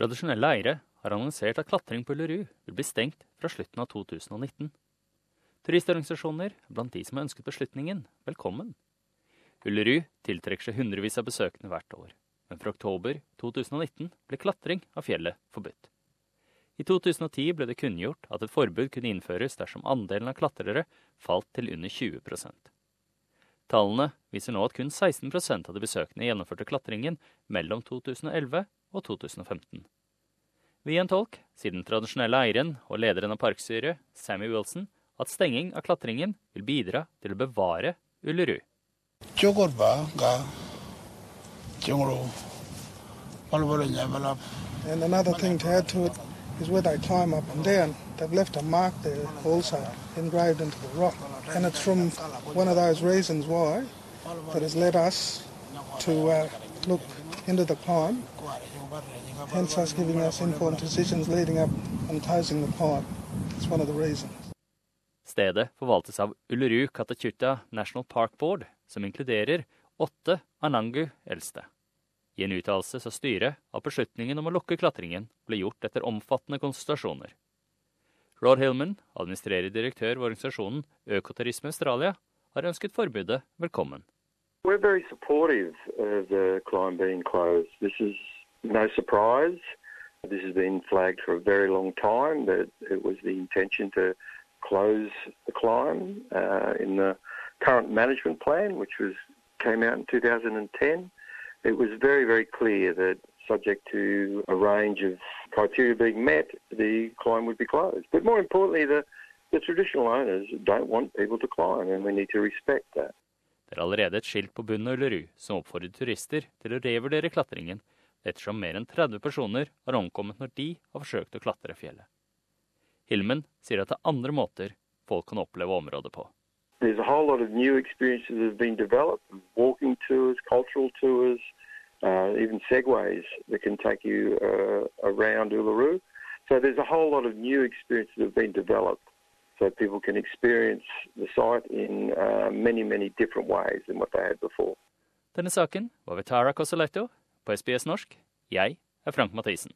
Tradisjonelle eiere har annonsert at klatring på Ullerud vil bli stengt fra slutten av 2019. Turistorganisasjoner er blant de som har ønsket beslutningen velkommen. Ullerud tiltrekker seg hundrevis av besøkende hvert år, men fra oktober 2019 ble klatring av fjellet forbudt. I 2010 ble det kunngjort at et forbud kunne innføres dersom andelen av klatrere falt til under 20% Tallene viser nå at kun 16% av de besøkende gjennomførte klatringen mellom 2011 og 2015. Via en tolk sier den tradisjonelle eieren og lederen av parkstyret, Sammy Wilson, at stenging av klatringen vil bidra til å bevare Ullerud. And another thing to add to it is where they climb up and down, they've left a mark there also engraved into the rock. And it's from one of those reasons why that has led us to uh, look into the climb, hence us giving us informed decisions leading up and closing the climb. It's one of the reasons. Stedet forvaltes av Ulleru Katachuta National Park Board, som inkluderer åtte Anangu eldste. I en uttalelse sa styret at beslutningen om å lukke klatringen ble gjort etter omfattende konsultasjoner. Rod Hillman, administrerende direktør ved organisasjonen Økoturisme Australia, har ønsket forbudet velkommen. We're very supportive of the climb being closed. This is no surprise. This has been flagged for a very long time that it was the intention to close the climb uh, in the current management plan, which was came out in 2010. It was very, very clear that subject to a range of criteria being met, the climb would be closed. But more importantly, the, the traditional owners don't want people to climb, and we need to respect that. Det er allerede et skilt på bunnen av Ullerud som oppfordrer turister til å revurdere klatringen, ettersom mer enn 30 personer har omkommet når de har forsøkt å klatre fjellet. Hilmen sier at det er andre måter folk kan oppleve området på. There's a whole lot of new experiences that have been developed, walking tours, cultural tours, uh, even segways that uh, Uluru. So there's a whole lot of new experiences that have been developed so people can experience the site in uh, many, many different ways than what they had before. Denne saken var ved Tara Cosoletto på SBS norsk. Jeg er Frank Mathisen.